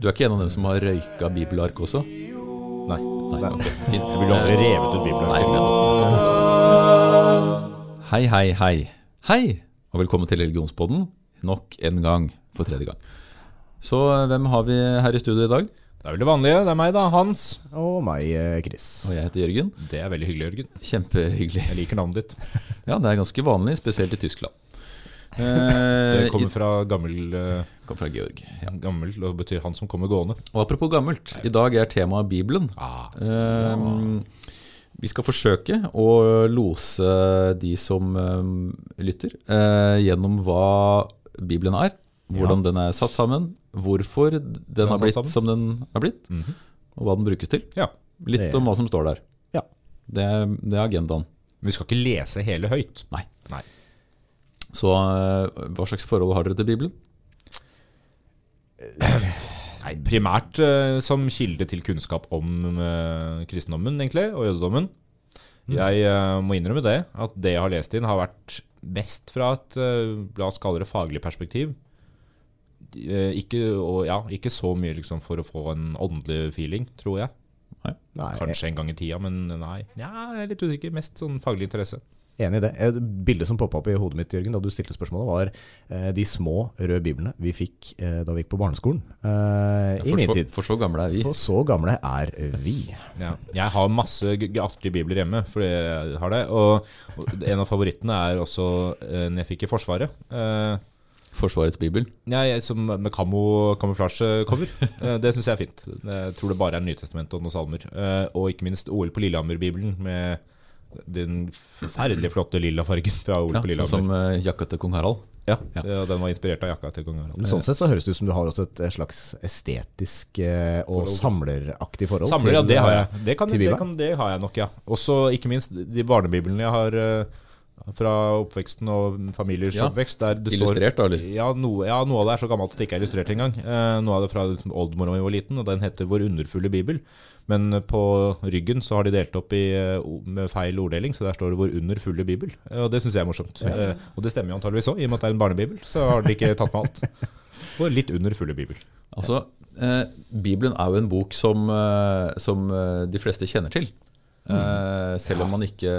Du er ikke en av dem som har røyka bibelark også? Nei. Nei, ok, fint. Jeg ville aldri revet ut bibelark. Nei, Hei, hei, hei. Hei, og velkommen til Religionspodden nok en gang, for tredje gang. Så eh, hvem har vi her i studio i dag? Det er vel det vanlige. Det er meg, da. Hans. Og meg, eh, Chris. Og jeg heter Jørgen. Det er veldig hyggelig, Jørgen. Kjempehyggelig. Jeg liker navnet ditt. Ja, det er ganske vanlig, spesielt i Tyskland. Det Eh, kommer fra gammel, eh, kom fra Georg. Ja. gammel og betyr han som kommer gående. Og apropos gammelt, i dag er temaet Bibelen. Ah, ja. Vi skal forsøke å lose de som eh, lytter, eh, gjennom hva Bibelen er, hvordan den er satt sammen, hvorfor den den har blitt sammen. som den har blitt, mhm. og hva den brukes til. Ja. Litt Det- om hva som står der. Ja. Det, er- det er agendaen. Men vi skal ikke lese hele høyt. Nei. Nei. Så eh, hva slags forhold har dere til Bibelen? Nei, primært eh, som kilde til kunnskap om eh, kristendommen, egentlig, og jødedommen. Jeg eh, må innrømme det, at det jeg har lest inn, har vært best fra et la oss kalle det faglig perspektiv. Ikke, og, ja, ikke så mye liksom, for å få en åndelig feeling, tror jeg. Nei, jeg Kanskje en gang i tida, men nei. Ja, jeg er litt usikker. Mest sånn faglig interesse. Enig i det. Et Bildet som poppa opp i hodet mitt Jørgen, da du stilte spørsmålet, var eh, de små røde biblene vi fikk eh, da vi gikk på barneskolen. Eh, I min så, tid. for så gamle er vi. For så gamle er vi. Ja. Jeg har masse artige bibler hjemme, fordi jeg har det. Og, og en av favorittene er også en jeg fikk i Forsvaret. Eh, Forsvarets bibel. ja, jeg, som, med kamo, kamuflasjecover. Eh, det syns jeg er fint. Jeg tror det bare er Nytestamentet og noen salmer. Eh, og ikke minst OL på Lillehammer-bibelen med den forferdelig flotte lilla fargen fra Ole Ja, på sånn som uh, jakka til kong Harald. Ja, Ja. ja, Den var inspirert av jakka til kong Harald. Sånn sett så høres det ut som du har også et eh, slags estetisk uh, og Forhold. samleraktig forhold Samler, ja, til, det har eh, jeg. Det, kan, det, kan, det har jeg nok, ja. Også ikke minst de barnebiblene jeg har uh, fra oppveksten og familiers Ja. oppvekst. Der det står Illustrert, da, eller? ja noe, ja, noe av det er så gammelt at det ikke er illustrert engang. Eh, noe av det fra oldemora mi var liten, og den heter Vår underfulle bibel. Men på ryggen så har de delt opp i, eh, med feil orddeling, så der står det 'Hvor under fulle bibel. Eh, og det syns jeg er morsomt. Eh, og det stemmer jo antageligvis òg, i og med at det er en barnebibel. Så har de ikke tatt med alt. Og litt under fulle bibel. Altså, eh, Bibelen er jo en bok som, som de fleste kjenner til. Eh, selv om man ikke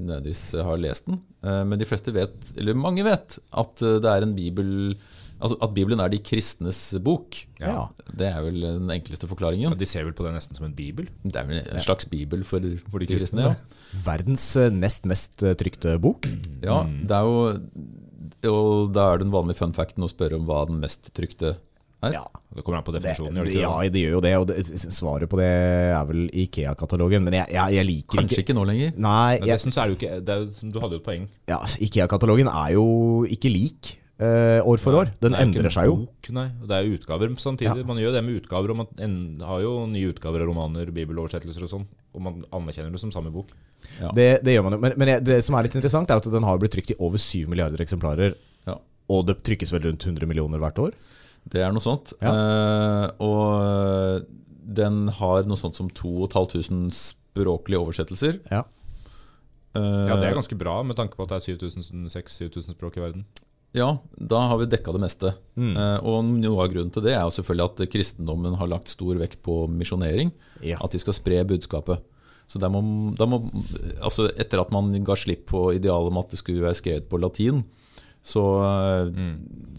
nødvendigvis har lest den. Men de fleste vet, eller mange vet, at det er en bibel Altså at Bibelen er de kristnes bok. Ja. Det er vel den enkleste Ja, forklaringen. de ser vel på det nesten som en bibel. Det er vel en slags bibel for, for de kristne, kristne. Ja. Verdens eh, nest mest eh, trykte bok. ja, det er jo Og da er den vanlige fun facten å spørre om hva den mest trykte er. Ja. Det kommer an på definisjonen. Det, det ja, det? gjør jo det. Og det, svaret på det er vel Ikea-katalogen. Men jeg, jeg, jeg liker Kanskje ikke nå lenger. Nei, Men jeg, dessuten så er det jo ikke det er, jo- Du hadde jo et poeng. ja, Ikea-katalogen er jo ikke lik år for år. Den er endrer seg jo. Bok, nei. Det er utgaver samtidig. Ja. Man gjør det med utgaver, og man en, har jo nye utgaver av romaner, bibeloversettelser og sånn. Og man anerkjenner det som samme bok. Ja. Det, det gjør man jo. Men, men det som er litt interessant, er at den har blitt trykt i over 7 milliarder eksemplarer. Ja. Og det trykkes vel rundt 100 millioner hvert år? Det er noe sånt. Ja. Eh, og den har noe sånt som 2500 språklige oversettelser. Ja. Eh, Ja, Det er ganske bra med tanke på at det er 6000-7000 språk i verden. Ja, da har vi dekka det meste. Mm. Eh, og noe av grunnen til det er jo selvfølgelig at kristendommen har lagt stor vekt på misjonering. Ja. At de skal spre budskapet. Så der må, må, altså etter at man ga slipp på idealet om at det skulle være skrevet på latin, så, mm.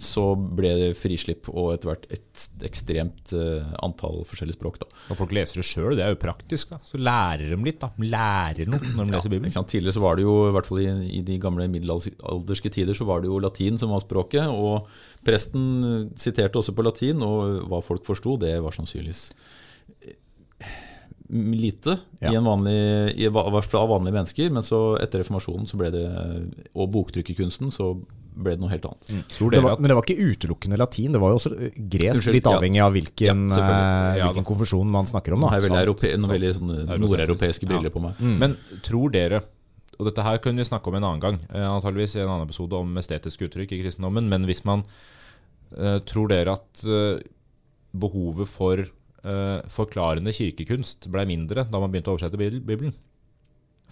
så ble det frislipp og etter hvert et ekstremt eh, antall forskjellige språk. da. Og folk leser det sjøl, det er jo praktisk. da Så lærer de litt. da De Lærer noe når de leser ja, Bibelen. Tidligere så var det jo, i hvert fall i, i de gamle middelalderske tider, så var det jo latin som var språket. Og presten siterte også på latin, og hva folk forsto, det var sannsynligvis lite Ja. i en vanlig, i, av vanlige mennesker. Men så etter reformasjonen så ble det, og boktrykkerkunsten, så ble det noe helt annet. Tror Det var, at men det var ikke utelukkende latin, det var jo også eh, gresk, Unnskyld, litt ja. avhengig av hvilken, Ja, eh, Ja, hvilken konfesjon man snakker om. Nå Da. har jeg noen veldig nordeuropeiske briller Ja. på meg. Men tror dere og dette her kunne vi snakke om en annen gang, eh, antageligvis i en annen episode om estetiske uttrykk i kristendommen. Men hvis man uh, tror dere at uh, behovet for uh, forklarende kirkekunst ble mindre da man begynte å oversette Bibelen?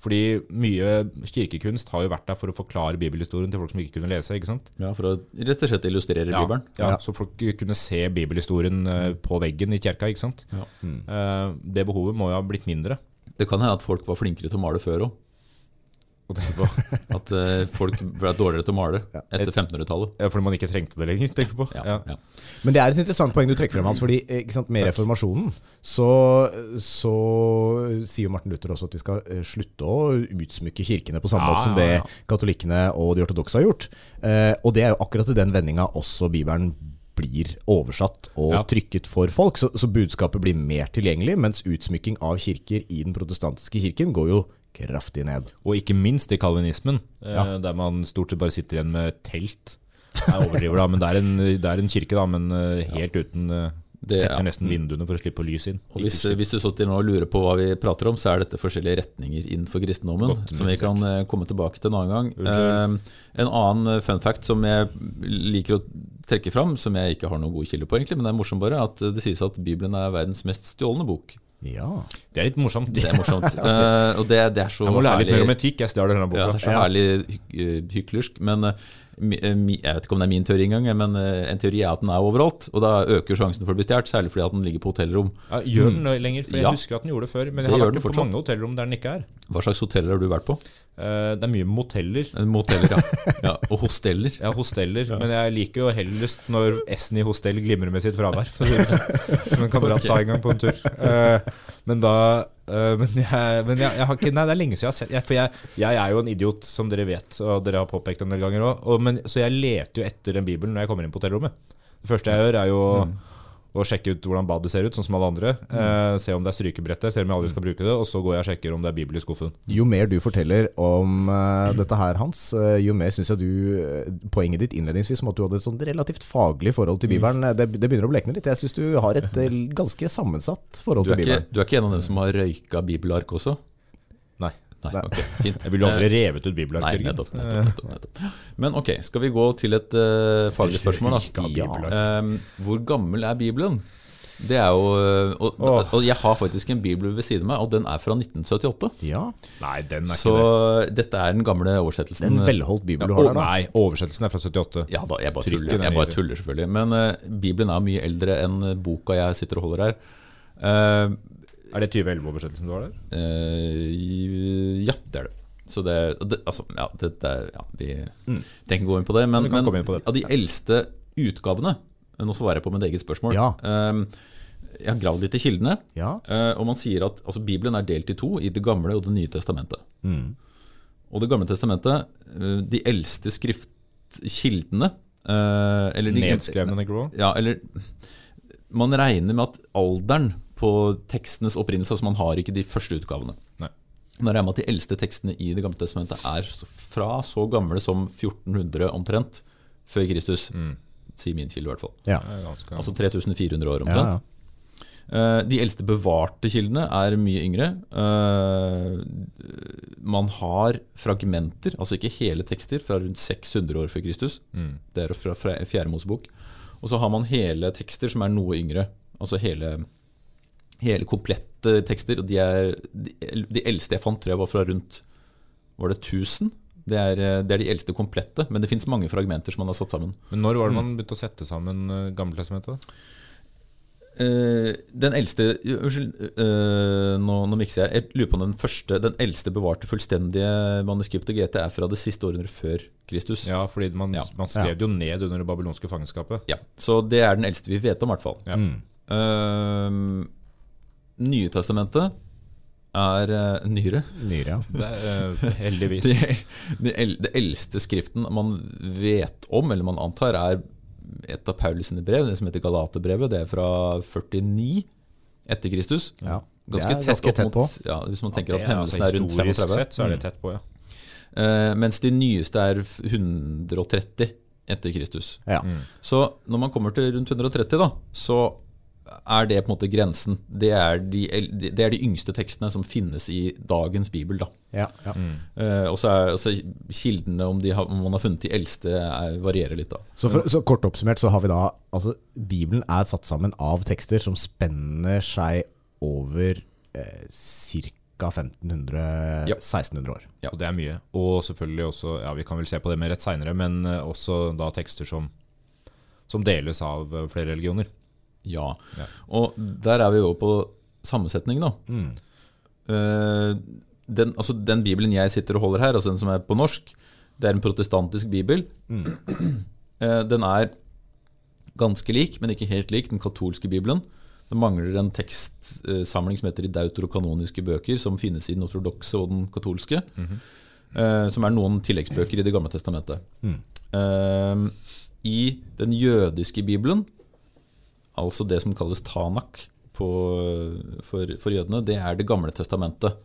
Fordi mye kirkekunst har jo vært der for å forklare bibelhistorien til folk som ikke kunne lese. ikke sant? Ja, For å rett og slett illustrere Ja, Bibelen. ja, Ja. Så folk kunne se bibelhistorien eh, på veggen i kirka. ikke sant? Ja. Mm. Det behovet må jo ha blitt mindre. Det kan hende at folk var flinkere til å male før òg. Å tenke på. At uh, folk ble dårligere til å male etter 1500-tallet. Ja, Fordi man ikke trengte det lenger. tenker på. Ja, Ja. ja. Men det er et interessant poeng du trekker frem, Hans. fordi eh, ikke sant, Med reformasjonen så, så sier jo Martin Luther også at vi skal eh, slutte å utsmykke kirkene på samme Ja, måte som det ja. katolikkene og de ortodokse har gjort. Uh, og det er jo akkurat i den vendinga også Bibelen blir oversatt og Ja. trykket for folk. Så, så budskapet blir mer tilgjengelig, mens utsmykking av kirker i den protestantiske kirken går jo kraftig ned. Og ikke minst i kalvinismen, eh, Ja. der man stort sett bare sitter igjen med telt. Jeg overdriver da, men det er en, det er en kirke, da, men helt helt uten eh, Det- Tetter nesten vinduene for å slippe lys inn. Og hvis, hvis du så til nå og lurer på hva vi prater om, så er dette forskjellige retninger innenfor kristendommen Godt som vi kan eh, komme tilbake til en annen gang. Eh, en annen eh, fun fact som jeg liker å trekke fram, som jeg ikke har noen god kilde på, egentlig, men det er morsomt bare, at det sies at Bibelen er verdens mest stjålne bok. Ja. Det er litt morsomt. Det er morsomt. uh, og det, det er så Jeg må lære litt mer om etikk. Jeg stjal denne Ja, det er så herlig hy eh, hyklersk. Men mi, jeg vet ikke om det er min teori engang, men eh, en teori er at den er overalt. Og da øker sjansen for å bli stjålet, særlig fordi at den ligger på hotellrom. Ja, gjør den det lenger? For jeg Ja. husker at den gjorde det før. Men jeg gjør har vært på mange hotellrom der den ikke er. Hva slags hoteller har du vært på? Eh, det er mye moteller. Eh, Moteller, ja. ja. Og hosteller. Ja, hosteller. Men jeg liker jo hellest når S-en i hostell glimrer med sitt fravær. Det sånn. Som en kamerat sa en gang på en tur. Eh, men da eh, Men, jeg, men jeg, jeg har ikke Nei, det er lenge siden jeg har sett For jeg, jeg er jo en idiot, som dere vet, og dere har påpekt en del ganger òg. Så jeg leter jo etter den bibelen når jeg kommer inn på hotellrommet. Det første jeg gjør, er jo å sjekke ut hvordan badet ser ut, sånn som alle andre. Eh, se om det er strykebrettet, se om jeg aldri skal bruke det. Og så går jeg og sjekker om det er bibel i skuffen. Jo mer du forteller om uh, dette her, Hans, uh, jo mer syns jeg du eh, Poenget ditt innledningsvis om at du hadde et sånn relativt faglig forhold til Bibelen, eh, det, det begynner å blekne litt. Jeg syns du har et uh, ganske sammensatt forhold til er, ikke, Bibelen. du er ikke en av dem som har røyka bibelark også? Nei. Ok, fint. Jeg ville jo aldri revet ut nettopp. Men ok, skal vi gå til et uh, faglig spørsmål, da? Ja. Um, hvor gammel er Bibelen? Det er jo uh, og, og jeg har faktisk en bibel ved siden av meg, og den er fra 1978. Ja, Nei, den er Så ikke det. dette er den gamle oversettelsen. En velholdt bibel du har der, da. nei, oversettelsen er fra 78. Ja da, jeg bare tuller, er jeg bare tuller selvfølgelig. Men uh, Bibelen er mye eldre enn boka jeg sitter og holder her. Uh, Er det 2011-oversettelsen du har der? Uh, ja, det er det. Så det, det Altså, ja, det, det ja vi trenger ikke gå inn på det. Men, men på det. av de eldste utgavene Nå svarer jeg på mitt eget spørsmål. Ja. Um, jeg har gravd litt i kildene, Ja. eh, og man sier at altså, Bibelen er delt i to, i Det gamle og Det nye testamentet. Mm. Og Det gamle testamentet, eh, de eldste skriftkildene eh, Nedskrevne, negro? ja, eller Man regner med at alderen på tekstenes opprinnelse Altså man har ikke de første utgavene. Nei. Når jeg med at de eldste tekstene i Det gamle testamentet er fra så gamle som 1400 omtrent før Kristus. Mm. Sier min kilde, i hvert fall. Ja. Altså 3400 år omtrent. ja. ja. De eldste bevarte kildene er mye yngre. Eh, Man har fragmenter, altså ikke hele tekster, fra rundt 600 år før Kristus. Mm. Det er fra fra Fjerde Mosebok. Og så har man hele tekster som er noe yngre. Altså hele, hele komplette tekster. Og de, er, de, de eldste jeg fant, tror jeg var fra rundt Var det 1000? Det er, eh, det er de eldste komplette, men det fins mange fragmenter som man har satt sammen. Men når var det man begynte å sette sammen uh, Gammeltestamentet? Uh, den eldste Unnskyld, uh, nå, nå mikser jeg. Jeg lurer på om den første Den eldste bevarte fullstendige manuskriptet GT er fra det siste århundret før Kristus. Ja, fordi man, Ja. man skrev det jo ned under det babylonske fangenskapet. Ja, Så det er den eldste vi vet om, i hvert fall. Ja. Mm. Uh, Nye testamentet er uh, nyere. Nyere, ja. Det er, uh, heldigvis. Det, det, el, det eldste skriften man vet om, eller man antar, er et av Paulus sine brev, det som heter Galaterbrevet. Det er fra 49 etter Kristus. ja. Ganske, er tett, ganske tett på. mot Ja, Hvis man tenker Det at hendelsen er rundt historisk 35. sett så er det tett på, ja. Uh, mens de nyeste er 130 etter Kristus. Ja. Mm. Så når man kommer til rundt 130, da, så er det på en måte grensen. Det er de, det er de yngste tekstene som finnes i dagens bibel. da. Ja, ja. Mm. Uh, og så er også kildene, om, de har, om man har funnet de eldste, er, varierer litt. da. Så, for, så kort oppsummert så har vi da altså, Bibelen er satt sammen av tekster som spenner seg over eh, ca. 1500-1600 år. Og det er mye. Og selvfølgelig også, ja vi kan vel se på det mer rett seinere, men eh, også da tekster som, som deles av eh, flere religioner. Ja. Ja. Og der er vi jo på sammensetning, da. Mm. Eh, den, altså den bibelen jeg sitter og holder her, altså den som er på norsk, det er en protestantisk bibel. Mm. Eh, den er ganske lik, men ikke helt lik den katolske bibelen. Det mangler en tekstsamling som heter De deuterokanoniske bøker, som finnes i den ortodokse og den katolske. eh, som er noen tilleggsbøker i Det gamle testamentet. Mm. I den jødiske bibelen, altså det som kalles Tanak på, for, for jødene, det er Det gamle testamentet.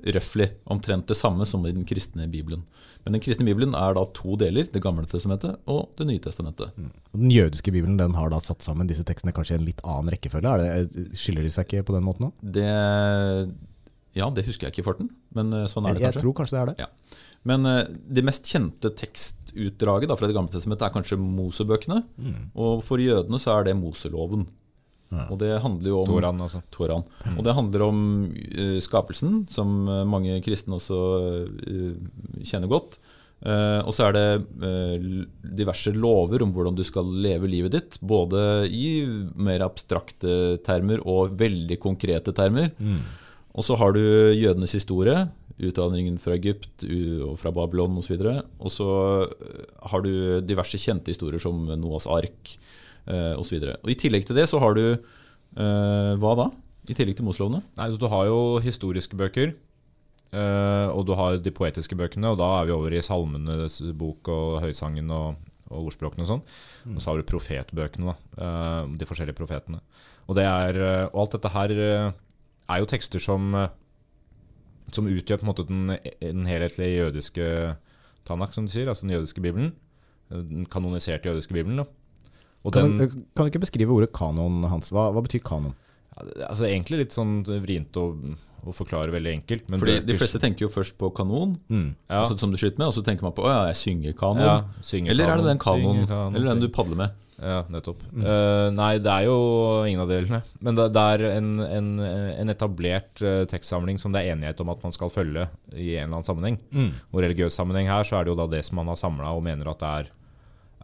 Røftlig. Omtrent det samme som i den kristne bibelen. Men den kristne bibelen er da to deler. Det gamle testamentet og Det nye testamentet. Mm. Den jødiske bibelen den har da satt sammen disse tekstene kanskje i en litt annen rekkefølge? Det, skiller de seg ikke på den måten òg? Ja, det husker jeg ikke i farten, men eh, sånn er det Jeg, jeg kanskje. tror kanskje det er det. Ja. Men eh, det mest kjente tekstutdraget da, fra Det gamle testamentet er kanskje Mosebøkene. Og for jødene så er det Moseloven. Ja. Og det handler jo om Toran, altså. Toran. Og det handler om uh, skapelsen, som eh, mange kristne også uh, kjenner godt. Uh, og så er det diverse lover om hvordan du skal leve livet ditt. Både i mer abstrakte termer og veldig konkrete termer. Mm. Og så har du jødenes historie, utvandringen fra Egypt og fra Babylon osv. Og så eh, har du diverse kjente historier som Noas ark eh, osv. I tillegg til det så har du eh, hva da? I tillegg til Moslovene? Nei, så Du har jo historiske bøker, og du har de poetiske bøkene. Og da er vi over i Salmenes bok og Høysangen og, og ordspråkene og sånn. Og så har du profetbøkene, da. de forskjellige profetene. Og, det er, og alt dette her er jo tekster som, som utgjør på en måte den, den helhetlige jødiske Tanakh, som du sier, altså den jødiske bibelen. Eh, Den kanoniserte jødiske bibelen. da. Og Kan, den, du- kan du ikke beskrive ordet kanon, Hans? Hva, hva betyr kanon? ja, det- altså Egentlig litt sånn vrient å, å forklare veldig enkelt. Men Fordi bøker- De fleste tenker jo først på kanon, Mm. ja. altså som du skyter med, og så tenker man på å ja, jeg synger kanon. Ja, synger Eller er det den kanon, kanon, eller den du padler med? Ja, nettopp. Eh, nei, det er jo ingen av delene. Men det, det er en, en, en etablert uh, tekstsamling som det er enighet om at man skal følge i en eller annen sammenheng. Mm. Og religiøs sammenheng her, så er det jo da det som man har samla og mener at det er,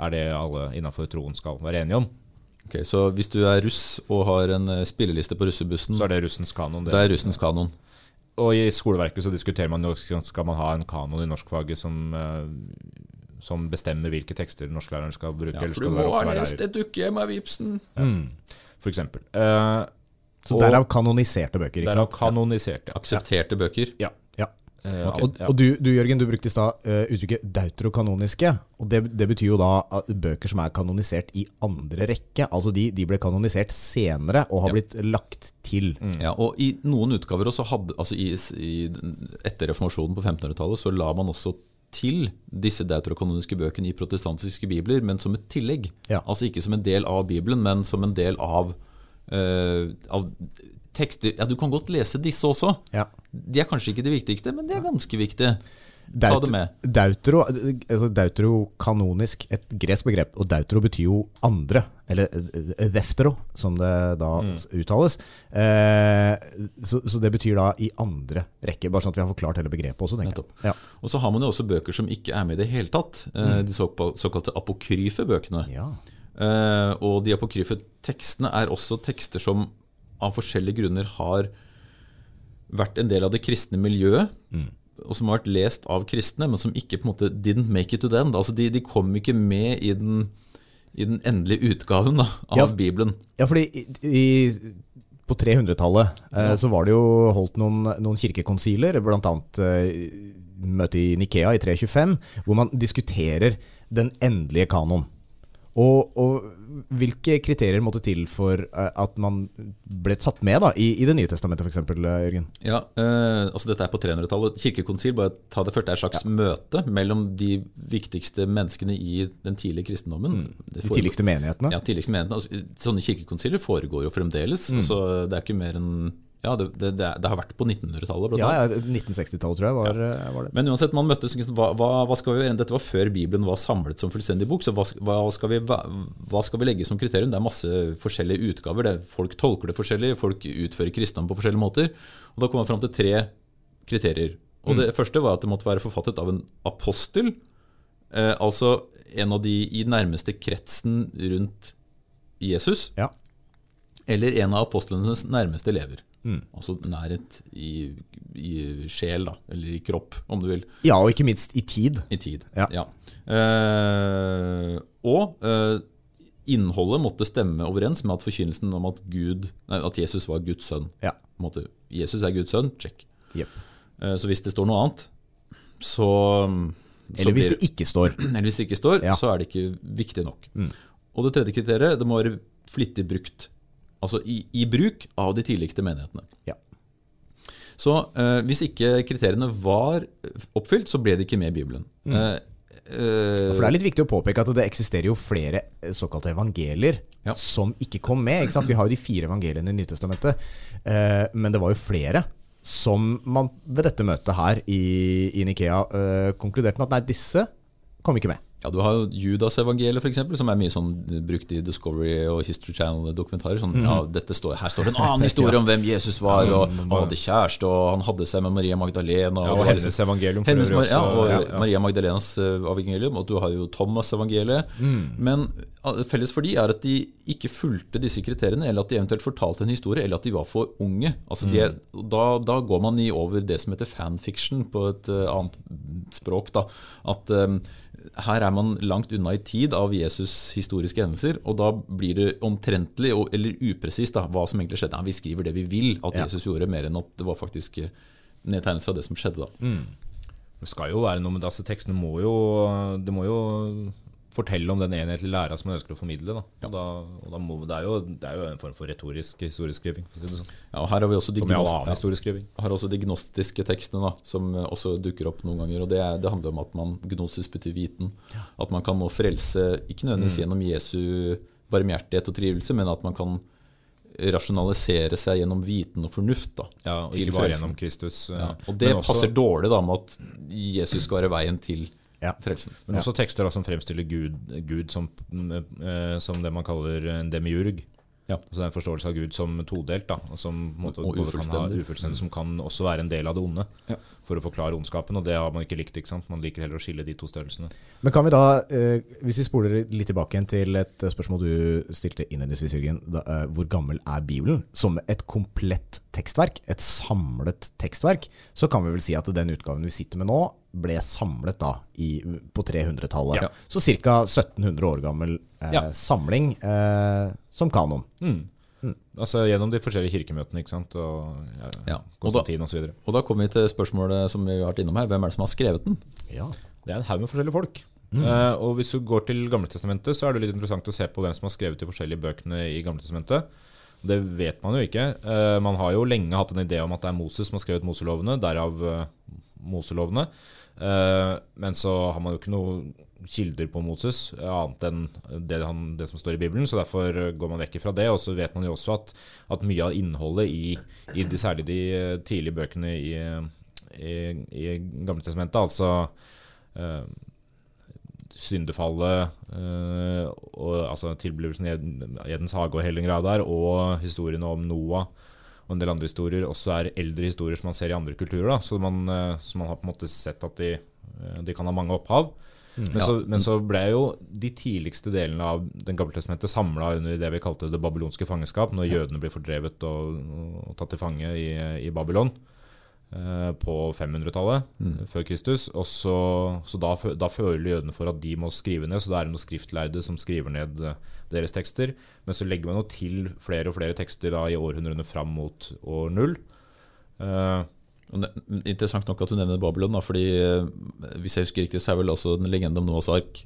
er det alle innafor troen skal være enige om. Ok, Så hvis du er russ og har en eh, spilleliste på russebussen, Så er det russens kanon. Det. det er russens kanon. Og i skoleverket så diskuterer man jo skal man ha en kanon i norskfaget som, eh, som bestemmer hvilke tekster norsklæreren skal bruke. Ja, eller for skal du må ha lest et dukkehjem av Ibsen. Mm. For eksempel. Eh, Så derav kanoniserte bøker, ikke Derav sant? Kanoniserte, ja. Aksepterte bøker. Ja. Eh, Okay. Og, og du, du Jørgen, du brukte i stad eh, uttrykket deuterokanoniske. Og det, det betyr jo da at bøker som er kanonisert i andre rekke. Altså de, de ble kanonisert senere og har Ja. blitt lagt til. Ja, og I noen utgaver også hadde, altså i, i, Etter reformasjonen på 1500-tallet så la man også til disse deuterokanoniske bøkene i protestantiske bibler, men som et tillegg. Ja. Altså ikke som en del av Bibelen, men som en del av, uh, av tekster Ja, du kan godt lese disse også. Ja. De er kanskje ikke det viktigste, men de er ganske viktige. Daut, det altså Deutero, kanonisk et gresk begrep, og deutero betyr jo andre, eller eh, deftero, som det da Mm. uttales. Eh, så, så det betyr da i andre rekke, bare sånn at vi har forklart hele begrepet også, tenker jeg. Ja. Og så har man jo også bøker som ikke er med i det hele tatt. eh, De såkal- såkalte apokryfe bøkene. Ja. Eh, og de apokryfe tekstene er også tekster som av forskjellige grunner har vært en del av det kristne miljøet. Og som har vært lest av kristne, men som ikke på en måte didn't make it to the end. Altså de, de kom ikke med i den, i den endelige utgaven da, av Ja. Bibelen. Ja, fordi i, i, på 300-tallet eh, så var det jo holdt noen, noen kirkekonsiler, annet eh, møte i Nikea i 325, hvor man diskuterer den endelige kanon. Og, og hvilke kriterier måtte til for eh, at man ble tatt med da, i, i Det nye testamentet, f.eks., Jørgen? Ja, eh, altså Dette er på 300-tallet. Kirkekonsil bare ta det først, er et slags møte mellom de viktigste menneskene i den tidlige kristendommen. Det De tidligste menighetene? Ja, tidligste menighetene. Altså, sånne kirkekonsiler foregår jo fremdeles. Altså, det er ikke mer enn Ja, det, det, det, har vært på 1900-tallet. Ja, ja 1960-tallet, tror jeg var, ja. var det. Men uansett, man møttes hva, hva, skal vi gjøre? Dette var før Bibelen var samlet som fullstendig bok. Så hva, hva, skal vi, hva, skal vi legge som kriterium? Det er masse forskjellige utgaver. Det er, folk tolker det forskjellig, folk utfører kristendom på forskjellige måter. Og da kom man fram til tre kriterier. Og det første var at det måtte være forfattet av en apostel. Eh, altså en av de i nærmeste kretsen rundt Jesus. Ja. Eller en av apostlenes nærmeste elever. Altså nærhet i, i sjel, da. Eller i kropp, om du vil. ja, og ikke minst i tid. I tid. Ja. Eh, og eh, innholdet måtte stemme overens med at forkynnelsen om at, Gud, nei, at Jesus var Guds sønn. Ja. Måtte, Jesus er Guds sønn, check. Yep. Eh, så hvis det står noe annet, så, så Eller hvis blir- det ikke står. eller hvis det ikke står, Ja. Mm. så er det ikke viktig nok. Og det tredje kriteriet, det må være flittig brukt. Altså i, i bruk av de tidligste menighetene. Ja. Så eh, hvis ikke kriteriene var oppfylt, så ble det ikke med i Bibelen. Eh, eh, For det er litt viktig å påpeke at det eksisterer jo flere eh, såkalte evangelier Ja. som ikke kom med. Ikke? Vi har jo de fire evangeliene i Nytestamentet, eh, men det var jo flere som man ved dette møtet her i, i Nikea eh, konkluderte med at nei, disse kom ikke med. Ja, Du har jo Judas-evangeliet, f.eks., som er mye sånn brukt i Discovery og History Channel-dokumentarer. Sånn, ja, dette står, Her står det en annen historie om hvem Jesus var, og han hadde kjæreste, og han hadde seg med Maria Magdalena. Ja, og hennes evangelium Hennes, øvrig ja, og ja. Maria Magdalenas eh, evangelium, og du har jo Thomas-evangeliet. Men eh, felles for de er at de ikke fulgte disse kriteriene, eller at de eventuelt fortalte en historie, eller at de var for unge. Altså de, er- da, da går man i over det som heter fanfiction på et uh, annet språk. Da. At eh, her er man langt unna i tid av Jesus' historiske hendelser, og da blir det omtrentlig eller upresist da, hva som egentlig skjedde. Ja, vi skriver det vi vil at Ja. Jesus gjorde, mer enn at det var faktisk eh, nedtegnelse av det som skjedde. da. Det skal jo være noe med det. Altså, tekstene må jo, det må jo fortelle om den enhetlige læra som man ønsker å formidle. Da. Ja. da, og da må, det, er jo, det er jo en form for retorisk historieskriving. sånn. Ja, og her har vi også de har også de gnostiske tekstene, som også dukker opp noen ganger. og Det, er, det handler om at man gnosis betyr viten. At man kan nå frelse, ikke Mm. nødvendigvis gjennom Jesu barmhjertighet og trivelse, men at man kan rasjonalisere seg gjennom viten og fornuft. da, Ja, og ikke bare frelsen. gjennom Kristus. eh, Ja, og det passer også- dårlig da med at Jesus skal være veien til Ja. frelsen. Men også tekster da, som fremstiller Gud, Gud som, eh, som det man kaller en demiurg. Ja. Altså det er en forståelse av Gud som todelt, da, som måte, Og kan ha ufullstendig. ufullstendig, som kan også være en del av det onde. Ja. For å forklare ondskapen, og det har man ikke likt. ikke sant? Man liker heller å skille de to størrelsene. Men kan vi da, eh, hvis vi spoler litt tilbake igjen til et eh, spørsmål du stilte innledningsvis, Jørgen. Da, eh, hvor gammel er Bibelen? Som et komplett tekstverk, et samlet tekstverk, så kan vi vel si at den utgaven vi sitter med nå, ble samlet da i, på 300-tallet. Ja. Så ca. 1700 år gammel eh, Ja. samling eh, som kanon. Altså Gjennom de forskjellige kirkemøtene ikke sant? og ja, Ja. Og Konstantin osv. Og da kommer vi til spørsmålet som vi har vært innom her. Hvem er det som har skrevet den? Ja. Det er en haug med forskjellige folk. Eh, og hvis du går til Gamletestamentet, så er det litt interessant å se på hvem som har skrevet de forskjellige bøkene i Gamletestamentet. Det vet man jo ikke. Uh, man har jo lenge hatt en idé om at det er Moses som har skrevet Moselovene, derav uh, Moselovene. Eh, men så har man jo ikke noe kilder på Moses, eh, annet enn det, han, det som står i Bibelen. Så derfor eh, går man vekk fra det. Og så vet man jo også at, at mye av innholdet i, i de, særlig de eh, tidlige bøkene i, i, i, Gamle testamentet, altså øh, syndefallet, øh, og, altså tilblivelsen i Edens hage og greia der, og historiene om Noah og en del andre historier også er eldre historier som man ser i andre kulturer. Da. Så, man, så man har på en måte sett at de, de kan ha mange opphav. Men, så, men så ble jo de tidligste delene av Den gamle testamentet samla under det vi kalte det babylonske fangenskap, når jødene ble fordrevet og, og tatt til fange i, i Babylon eh, på 500-tallet før Kristus. Og så, så da, da føler jødene for at de må skrive ned, så da er det noen skriftlærde som skriver ned eh, deres tekster. Men så legger man jo til flere og flere tekster da i århundrene fram mot år null. Eh, interessant nok at du nevner Babylon, da, fordi eh, hvis jeg husker riktig, så er vel også den legende om Noahs ark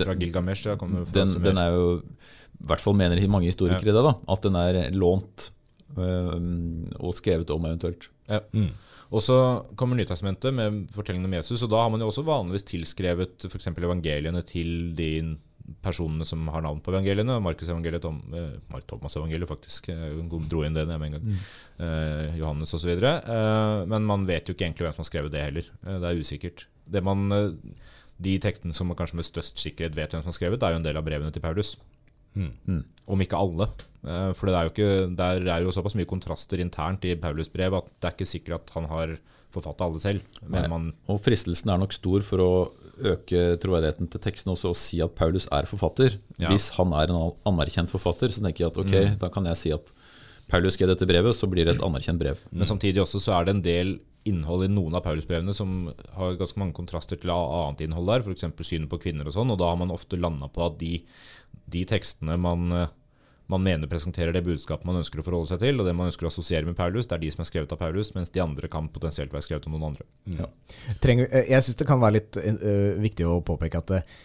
fra Gilgamesh, ja, kommer den, den er jo I hvert fall mener mange historikere det, da, at den er lånt øh, og skrevet om eventuelt. Ja. Og så kommer Nytestamentet med fortellingen om Jesus, og da har man jo også vanligvis tilskrevet f.eks. evangeliene til de personene som har navn på evangeliene. Markus evangeliet, Tom, eh, Thomas evangeliet faktisk, eh, dro inn det med en gang. Eh, Johannes osv. Eh, men man vet jo ikke egentlig hvem som har skrevet det heller. Eh, det er usikkert. Det man, eh, de tekstene som man kanskje med størst sikkerhet vet hvem som har skrevet, det er jo en del av brevene til Paulus. Om ikke alle. Eh, For det er jo ikke, der er jo såpass mye kontraster internt i Paulus brev at det er ikke sikkert at han har forfatta alle selv. Men man, Og fristelsen er nok stor for å øke troverdigheten til teksten også og si at Paulus er forfatter. Ja. Hvis han er en anerkjent forfatter, så tenker jeg at ok, da kan jeg si at Paulus skrev dette brevet, så blir det et anerkjent brev. men samtidig også så er det en del innhold i noen av Paulus-brevene som har ganske mange kontraster til annet innhold der, f.eks. synet på kvinner og sånn, og da har man ofte landa på at de, de tekstene man, eh, man mener presenterer det budskapet man ønsker å forholde seg til, og det man ønsker å assosiere med Paulus, det er de som er skrevet av Paulus, mens de andre kan potensielt være skrevet av noen andre. Trenger, eh, jeg syns det kan være litt uh, viktig å påpeke at uh,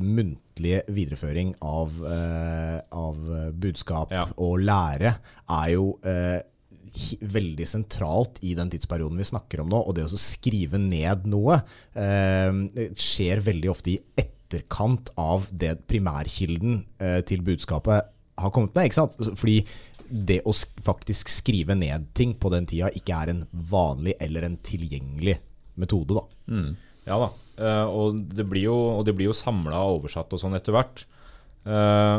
muntlig videreføring av, uh, av budskap Ja. og lære er jo hi- veldig sentralt i den tidsperioden vi snakker om nå. Og det å skrive ned noe eh, skjer veldig ofte i etterkant av det primærkilden eh, til budskapet har kommet med. ikke sant? Fordi det å sk faktisk skrive ned ting på den tida ikke er en vanlig eller en tilgjengelig metode. da. Ja da, eh, og det blir jo, og jo samla og oversatt og sånn etter hvert. Eh,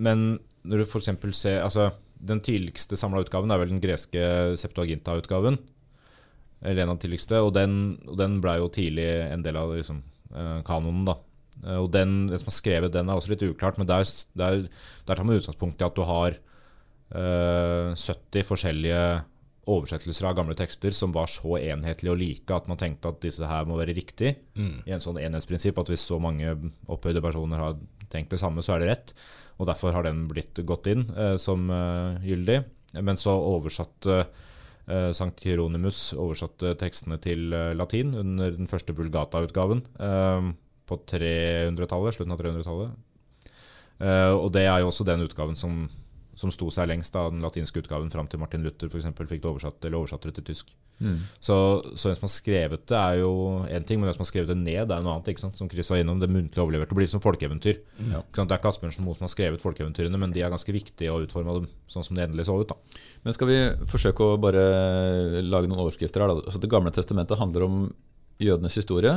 men når du f.eks. ser altså, Den tidligste samla utgaven er vel den greske Septuaginta-utgaven. Eller en av de tidligste. Og den, og den ble jo tidlig en del av liksom, eh, kanonen, da. Eh, og den, det som er skrevet, den er også litt uklart, men der, der, der tar man utgangspunkt i at du har uh, 70 forskjellige oversettelser av gamle tekster som var så enhetlige og like at man tenkte at disse her må være riktig. I en sånn enhetsprinsipp at hvis så mange opphøyde personer har tenkt det samme, så er det rett. Og derfor har den blitt gått inn eh, som eh, gyldig. Men så oversatte eh, Sankt Hieronymus oversatte tekstene til latin under den første Vulgata-utgaven på 300-tallet, slutten av 300-tallet. Eh, og det er jo også den utgaven som, som sto seg lengst av den latinske utgaven fram til Martin Luther for eksempel, fikk det oversatt, eller oversatte det til tysk. Så, så en som har skrevet det, er jo én ting, men en som har skrevet det ned, er noe annet. ikke sant? Som Chris var innom, det muntlig overleverte blir som folkeeventyr. Ja. Det er ikke Asbjørnsen Moe som har skrevet folkeeventyrene, men de er ganske viktige å utforme dem sånn som det endelig så ut. da. Men skal vi forsøke å bare lage noen overskrifter her? Da? Altså, det gamle testamentet handler om jødenes historie,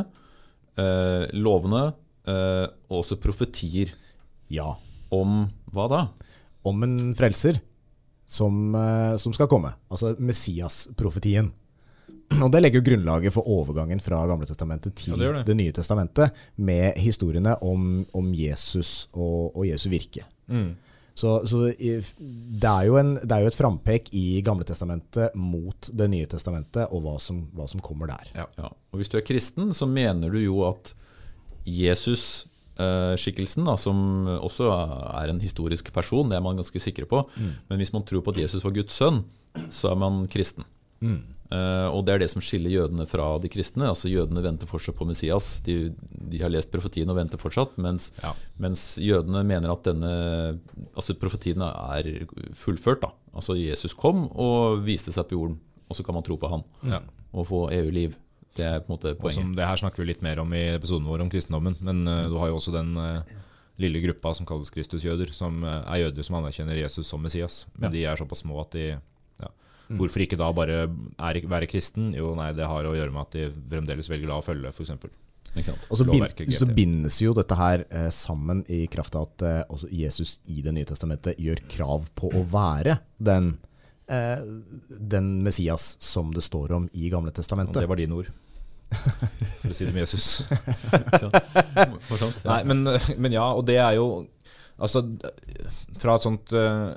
eh, lovene eh, og også profetier. Ja. Om hva da? Om en frelser som, eh, som skal komme. Altså Messias-profetien. Og Det legger jo grunnlaget for overgangen fra Gamle testamentet til Ja, det, det det. nye testamentet, med historiene om, om Jesus og, og Jesu virke. Så, så det, er jo en, det er jo et frampek i Gamle testamentet mot Det nye testamentet, og hva som, hva som kommer der. Ja. Ja. Og hvis du er kristen, så mener du jo at Jesus-skikkelsen, da, som også er en historisk person, det er man ganske sikre på. Men hvis man tror på at Jesus var Guds sønn, så er man kristen. Eh, og det er det som skiller jødene fra de kristne. Altså Jødene venter fortsatt på Messias. De, de har lest profetien og venter fortsatt. Mens, Ja. mens jødene mener at denne Altså profetiene er fullført. da Altså Jesus kom og viste seg på jorden, og så kan man tro på han Ja. og få EU-liv. Det er på en måte poenget. som, det her snakker vi litt mer om i episoden vår om kristendommen, men uh, du har jo også den uh, lille gruppa som kalles kristusjøder, som uh, er jøder som anerkjenner Jesus som Messias. Men de er såpass små at de ja. Hvorfor ikke da bare er, være kristen? Jo, nei, det har å gjøre med at de fremdeles velger da å følge, f.eks. Og så, bind, så bindes jo dette her eh, sammen i kraft av at eh, også Jesus i Det nye testamentet gjør krav på å være den, den Messias som det står om i Gamle Og testamentet. det var dine ord. For å si det med Jesus. Morsomt. Nei, men, men ja, og det er jo Altså, fra et sånt eh,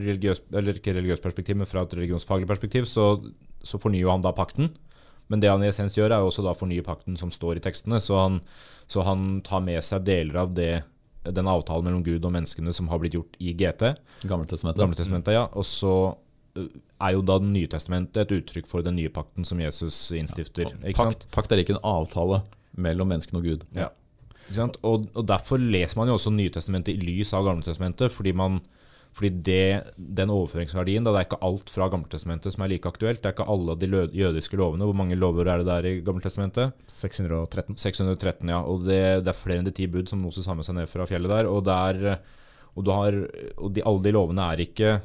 religiøst Eller ikke religiøst perspektiv, men fra et religionsfaglig perspektiv, så, så fornyer han da pakten. Men det han i essens gjør, er jo også da fornye pakten som står i tekstene. Så han, så han tar med seg deler av det, den avtalen mellom Gud og menneskene som har blitt gjort i GT. Gamle testamentet. Gamle testamentet, ja. Og så eh, er jo da Det nye testamentet et uttrykk for den nye pakten som Jesus innstifter. ikke sant? Pakt, pakt er ikke en avtale mellom menneskene og Gud. Ja. Ikke sant? Og, og derfor leser man jo også Nytestamentet i lys av Gamletestamentet, fordi man fordi det, den overføringsverdien, da det er ikke alt fra Gamletestamentet som er like aktuelt. Det er ikke alle de jødiske lovene. Hvor mange lover er det der i Gamletestamentet? 613. 613, ja. Og det, det er flere enn de ti bud som Moses har med seg ned fra fjellet der. Og, det er, og, du har, og de, alle de lovene er ikke,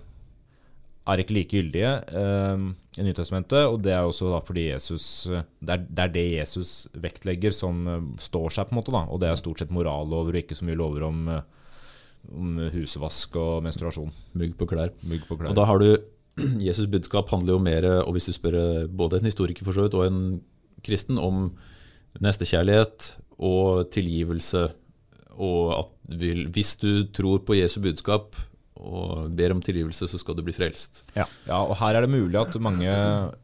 er ikke like gyldige eh, i Nytestamentet. Og det er også da fordi Jesus det er, det er det Jesus vektlegger som eh, står seg, på en måte. da Og det er stort sett morallover og ikke så mye lover om, eh, om husvask og menstruasjon. Mugg på. Mugg på klær. Og da har du Jesus' budskap handler jo mer, og hvis du spør eh, både en historiker for så vidt og en kristen, om nestekjærlighet og tilgivelse. Og at hvis du tror på Jesu budskap og ber om tilgivelse, så skal du bli frelst. Ja, og her er det mulig at mange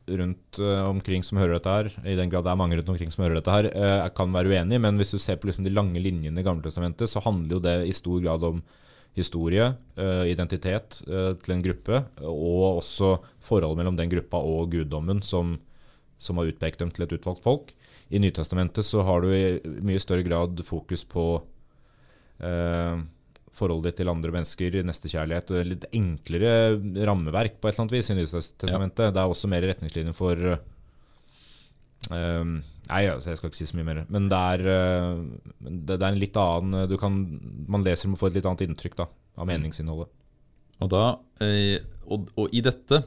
rundt eh, omkring som hører dette her, i den grad det er mange rundt omkring som hører dette her, eh, kan være uenige, men hvis du ser på liksom de lange linjene i Gammeltestamentet, så handler jo det i stor grad om historie, eh, identitet til en gruppe, og også forholdet mellom den gruppa og guddommen som, som har utpekt dem til et utvalgt folk. I Nytestamentet så har du i mye større grad fokus på eh, forholdet ditt til andre mennesker, nestekjærlighet, og litt enklere rammeverk på et eller annet vis i Nytestamentet. Det er også mer retningslinjer for um, Nei, altså, jeg skal ikke si så mye mer. Men det er, uh, det, det er en litt annen du kan, Man leser og får et litt annet inntrykk da, av meningsinnholdet. Og, da, eh, og, og i dette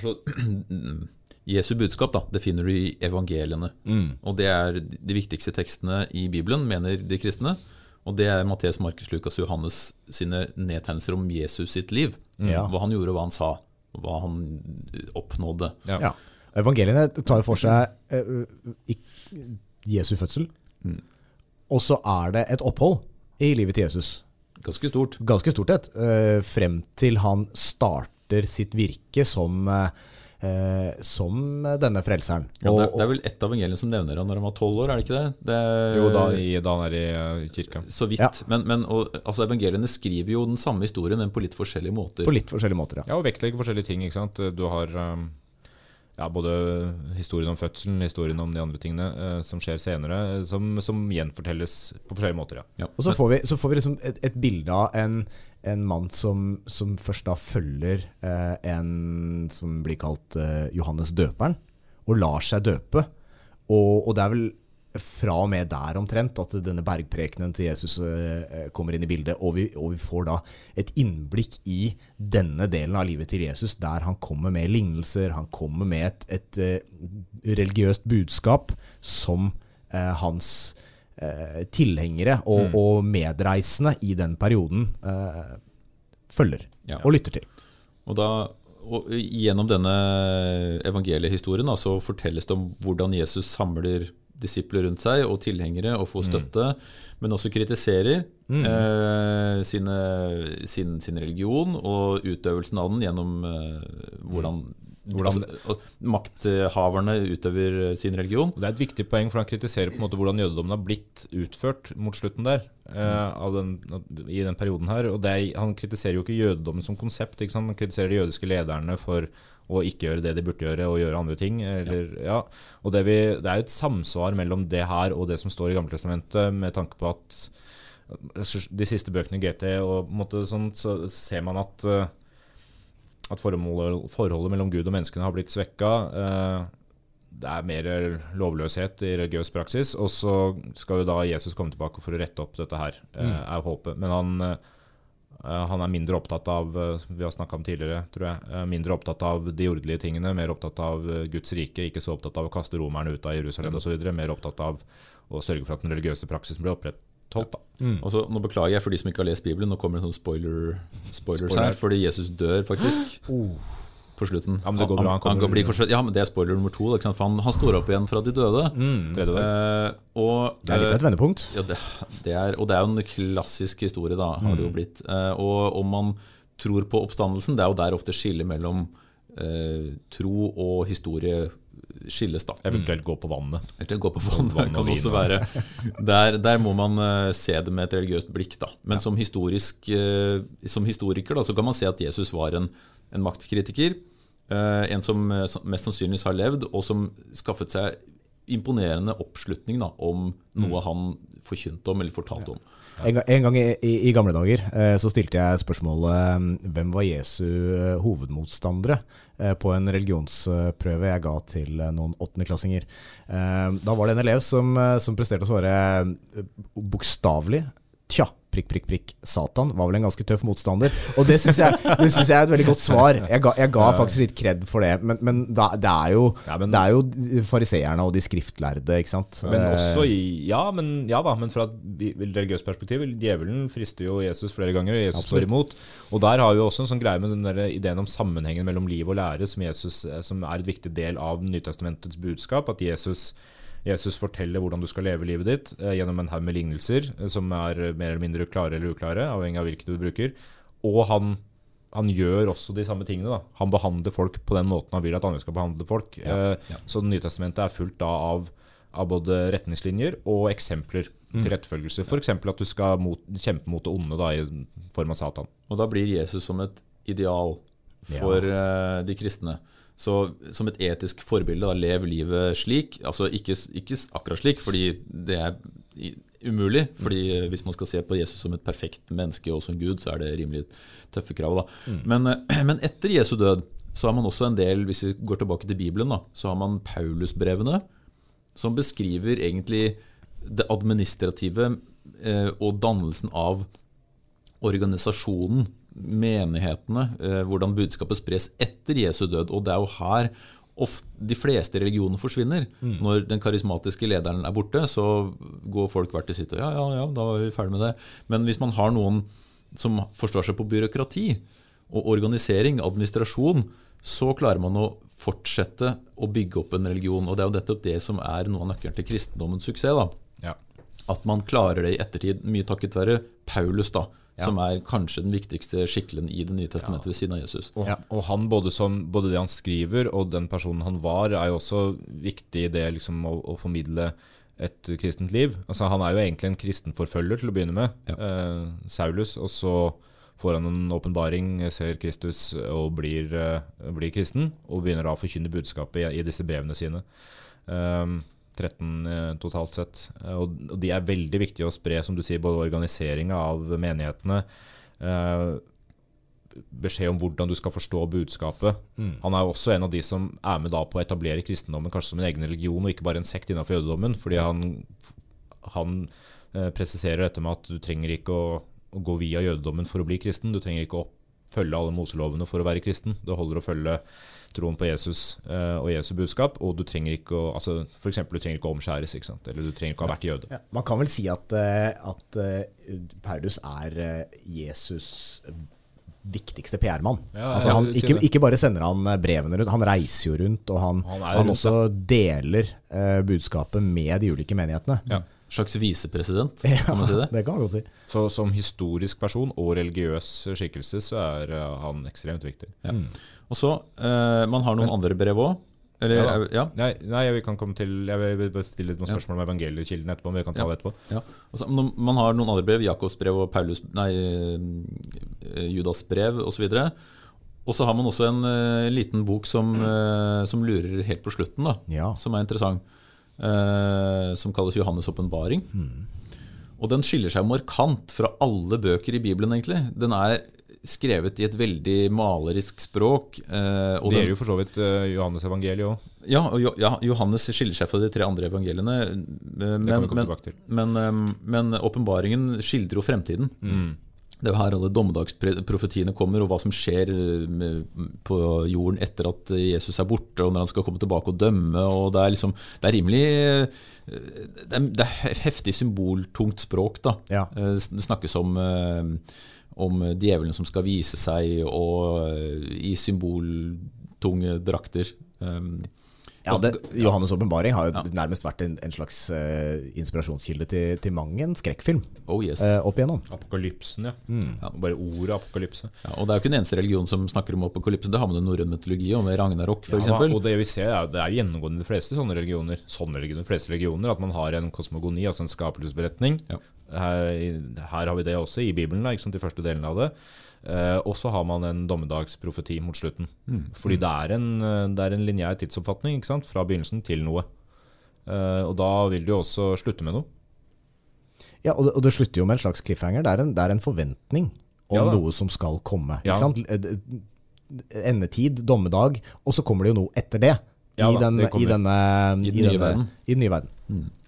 så Jesu budskap da, det finner du i evangeliene. Mm. Og det er de viktigste tekstene i Bibelen, mener de kristne. Og det er Matteus, Markus, Lukas og Johannes sine nedtegnelser om Jesus sitt liv. Ja. Hva han gjorde, hva han sa, hva han oppnådde. Ja. Ja. Evangeliene tar for seg eh, Jesu fødsel, Mm. og så er det et opphold i livet til Jesus. Ganske stort. Ganske stort et. eh, Frem til han starter sitt virke som, eh, eh, som denne frelseren. Ja, det, er, det er vel ett av evangeliene som nevner han når han var tolv år, er det ikke det? det Jo, da, i, da han er i uh, kirka. Så vidt. Ja. Men, men og, altså, evangeliene skriver jo den samme historien, men på litt forskjellige måter. På litt forskjellige måter, ja. Ja, og vektlegger forskjellige ting. ikke sant? Du har um, ja, både historien om fødselen, historien om de andre tingene uh, som skjer senere, eh, som, som gjenfortelles på forskjellige måter. ja. Ja. Og så får vi, så får vi liksom et, et bilde av en, en mann som, som først da følger eh, en som blir kalt eh, Johannes døperen, og lar seg døpe. Og, og det er vel fra og med der omtrent at denne bergprekenen til Jesus eh, kommer inn i bildet, og vi, og vi får da et innblikk i denne delen av livet til Jesus, der han kommer med lignelser, han kommer med et, et et religiøst budskap som eh, hans eh, tilhengere og, og medreisende i den perioden eh, følger Ja. og lytter til. Og da, og Gjennom denne evangeliehistorien da, så fortelles det om hvordan Jesus samler disipler rundt seg og tilhengere og får støtte, men også kritiserer eh, sine, sin, sin religion og utøvelsen av den gjennom eh, hvordan, Hvordan- altså, makthaverne utøver sin religion. Det er et viktig poeng, for han kritiserer på en måte hvordan jødedommen har blitt utført mot slutten der. Uh, av den, I den perioden her. Og det er, han kritiserer jo ikke jødedommen som konsept. Han kritiserer de jødiske lederne for å ikke gjøre det de burde gjøre, og gjøre andre ting. Eller, ja. Og det, vi, det er et samsvar mellom det her og det som står i Gammeltestamentet, med tanke på at de siste bøkene i GT, og på en måte sånn, så ser man at eh, at forholdet, forholdet mellom Gud og menneskene har blitt svekka. Eh, det er mer lovløshet i religiøs praksis. Og så skal jo da Jesus komme tilbake for å rette opp dette her, eh, er håpet. Men han, eh, han er mindre opptatt av vi har om tidligere, tror jeg, mindre opptatt av de jordelige tingene, mer opptatt av Guds rike. Ikke så opptatt av å kaste romerne ut av Jerusalem osv. Mer opptatt av å sørge for at den religiøse praksisen blir opprettholdt. Da. Og så, nå beklager jeg for de som ikke har lest Bibelen, nå kommer det en sånn spoiler, spoilers Spoiler. her, fordi Jesus dør faktisk. På slutten. Ja, men det går bra, han Han, han, bli, ja, men det er spoiler nummer to. Ikke sant? For han, han står opp igjen fra de døde. Mm. Eh, og, Det er litt av et vendepunkt. ja, det, det er, og det er jo en klassisk historie, da, har det jo blitt. Eh, og om man tror på oppstandelsen, det er jo der ofte skillet mellom eh, tro og historie skilles, da. Eventuelt gå på vannet. Eventuelt gå på vannet, Vann kan også være. Der, der må man eh, se det med et religiøst blikk. Da. Men som, historisk, eh, som historiker da, så kan man se at Jesus var en, en maktkritiker. eh, en som mest sannsynligvis har levd, og som skaffet seg imponerende oppslutning da, om noe han forkynte om eller fortalte om. En, en gang i, i, i gamle dager eh, så stilte jeg spørsmålet eh, hvem var Jesu eh, hovedmotstandere på en religionsprøve jeg ga til noen åttendeklassinger. Da var det en elev som, som presterte å svare bokstavelig Tja, prikk, prikk, prikk, Satan var vel en ganske tøff motstander. Og det syns jeg, jeg er et veldig godt svar. Jeg ga, jeg ga faktisk litt kred for det. Men, men da, det, er jo, Ja, men- det er jo fariseerne og de skriftlærde, ikke sant. Men Eh, også i Ja, men, ja da, men fra et religiøst perspektiv Djevelen frister jo Jesus flere ganger, og Jesus står imot. Og der har vi også en sånn greie med den der ideen om sammenhengen mellom liv og lære, som, Jesus, eh, som er et viktig del av Nytestamentets budskap. At Jesus, Jesus forteller hvordan du skal leve livet ditt eh, gjennom en haug med lignelser, eh, som er eh, mer eller mindre klare eller uklare, avhengig av hvilke du bruker. Og han han gjør også de samme tingene. da Han behandler folk på den måten han vil at andre skal behandle folk. Eh, Så Nytestamentet er fullt da av, av både retningslinjer og eksempler til etterfølgelse. F.eks. at du skal mot, kjempe mot det onde da i form av Satan. Og da blir Jesus som et ideal for eh, de kristne. Så som et etisk forbilde, da, lev livet slik. Altså ikke, ikke akkurat slik, fordi det er umulig. fordi hvis man skal se på Jesus som et perfekt menneske og som Gud, så er det rimelig tøffe krav. da. Men, eh, men etter Jesu død så har man også en del, hvis vi går tilbake til Bibelen, da, så har man Paulusbrevene, som beskriver egentlig det administrative eh, og dannelsen av organisasjonen, menighetene, eh, hvordan budskapet spres etter Jesu død. Og det er jo her ofte, de fleste religioner forsvinner. Når den karismatiske lederen er borte, så går folk hvert til sitt og ja, ja, ja, da er vi ferdig med det. Men hvis man har noen som forstår seg på byråkrati og organisering, administrasjon, så klarer man å fortsette å bygge opp en religion. Og det er jo nettopp det som er noe av nøkkelen til kristendommens suksess. da Ja. at man klarer det i ettertid, mye takket være Paulus, da, som er kanskje den viktigste skikkelen i Det nye testamentet ved siden av Jesus. Og, og han både, som, både det han skriver og den personen han var, er jo også viktig i det liksom, å, å formidle et kristent liv. Altså, han er jo egentlig en kristenforfølger til å begynne med, Ja. eh, Saulus. Og så får han en åpenbaring, ser Kristus og blir, eh, blir kristen. Og begynner da å forkynne budskapet i, i disse brevene sine. Um, 13 eh, totalt sett. Eh, Og, de er veldig viktige å spre, som du sier, både organiseringa av menighetene. eh, beskjed om hvordan du skal forstå budskapet. Han er jo også en av de som er med da på å etablere kristendommen kanskje som en egen religion, og ikke bare en sekt innenfor jødedommen. Fordi han, han eh, presiserer dette med at du trenger ikke å, å gå via jødedommen for å bli kristen. Du trenger ikke å følge alle Moselovene for å være kristen. Det holder å følge troen på Jesus eh, og Jesu budskap, og du trenger ikke å altså, for eksempel, du trenger ikke å omskjæres, ikke sant? eller du trenger ikke å ha vært jøde. Ja, man kan vel si at, eh, at eh, Paulus er Jesus' viktigste PR-mann. Ja, altså ikke, ikke bare sender han brevene rundt, han reiser jo rundt, og han, Han han, rundt, også deler budskapet med de ulike menighetene. Ja. Slags visepresident, Ja, kan man si det? det kan man godt si. Så som historisk person og religiøs skikkelse så er eh, han ekstremt viktig. Ja. Og så, eh, Man har noen andre brev òg. Eller, Ja ja, Nei, nei, jeg kan komme til Jeg vil bare stille noen Ja. spørsmål om evangeliekilden etterpå. Men vi kan ta Ja. det etterpå. ja. Og man har noen andre brev, Jakobs brev og Paulus Nei, eh, Judas brev osv. Og så har man også en uh, liten bok som, uh, som lurer helt på slutten, da, Ja. som er interessant. eh, som kalles Johannes' åpenbaring. Og den skiller seg markant fra alle bøker i Bibelen, egentlig. Den er skrevet i et veldig malerisk språk. eh, og Det gjelder jo for så vidt eh, Johannes evangeliet òg. Ja, ja, Johannes skiller seg fra de tre andre evangeliene. eh, Men, Det kan vi komme men, tilbake til. eh, men åpenbaringen skildrer jo fremtiden. Mm. Det er her alle dommedagsprofetiene kommer, og hva som skjer eh, på jorden etter at Jesus er borte, og når han skal komme tilbake og dømme. og Det er liksom, det er rimelig eh, Det er, det er heftig symboltungt språk. da. Ja. Eh, Det snakkes om, om djevelen som skal vise seg, og i symboltunge drakter. Ja, det, Johannes' åpenbaring har jo Ja. nærmest vært en, en slags uh, inspirasjonskilde til, til mang en skrekkfilm Oh yes. uh, opp igjennom. Apokalypsen, ja. Mm. Bare ordet apokalypse. Ja, og Det er jo ikke den eneste religion som snakker om apokalypse. Det har man i norrøn mytologi og med Ragnarok f.eks. Ja, og det vi ser er, det er gjennomgående i de fleste sånne religioner, sånne religioner, de fleste religioner, at man har en kosmogoni, altså en skapelsesberetning. Ja. Her, her har vi det også i Bibelen, da, ikke sant, de første delene av det. Eh, og så har man en dommedagsprofeti mot slutten. Fordi det er en, eh, det er en lineær tidsoppfatning ikke sant, fra begynnelsen til noe. Uh, og da vil du jo også slutte med noe. Ja, og det, og det slutter jo med en slags cliffhanger. Det er en, det er en forventning om Ja noe som skal komme. Ja. Sant? Endetid, dommedag, og så kommer det jo noe etter det. Ja I, den, i, denne, I den nye denne- I den nye verden.